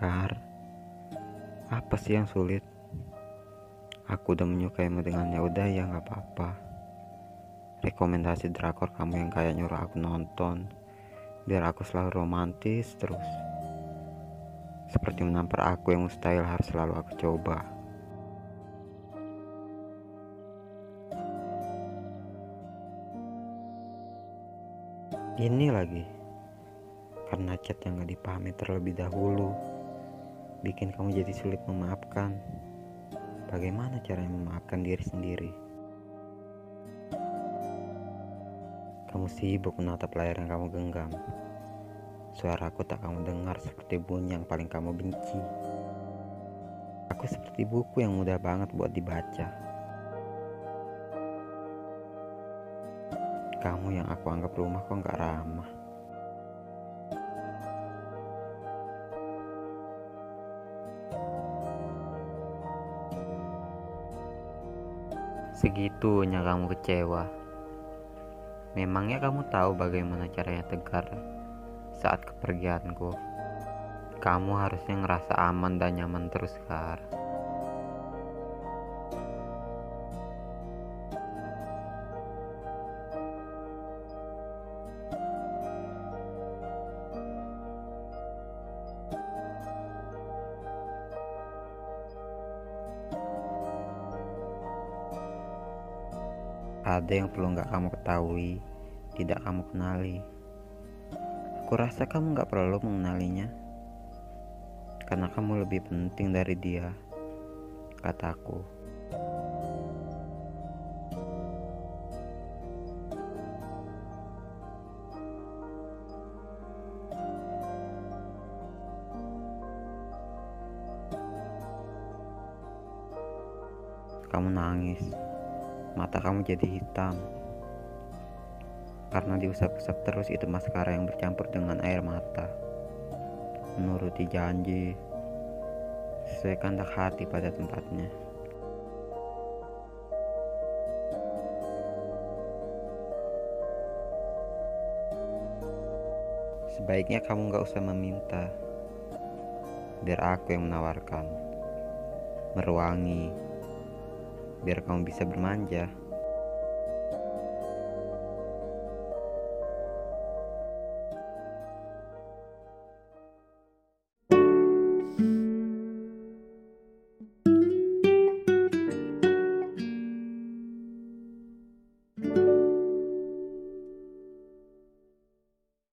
Kar, apa sih yang sulit? Aku udah menyukaimu dengan ya udah ya nggak apa-apa. Rekomendasi drakor kamu yang kayak nyuruh aku nonton, biar aku selalu romantis terus. Seperti menampar aku yang mustahil harus selalu aku coba. Ini lagi, karena chat yang gak dipahami terlebih dahulu, bikin kamu jadi sulit memaafkan. Bagaimana caranya memaafkan diri sendiri? Kamu sibuk menatap layar yang kamu genggam. Suaraku tak kamu dengar seperti bunyi yang paling kamu benci. Aku seperti buku yang mudah banget buat dibaca. Kamu yang aku anggap rumah kok nggak ramah. Segitunya kamu kecewa. Memangnya kamu tahu bagaimana caranya tegar saat kepergianku? Kamu harusnya ngerasa aman dan nyaman terus, Kar. Ada yang perlu nggak kamu ketahui, tidak kamu kenali. Aku rasa kamu nggak perlu mengenalinya, karena kamu lebih penting dari dia, kataku. Kamu nangis mata kamu jadi hitam. Karena diusap-usap terus itu maskara yang bercampur dengan air mata. Menuruti janji sesuai kandak hati pada tempatnya. Sebaiknya kamu gak usah meminta biar aku yang menawarkan. Meruangi biar kamu bisa bermanja.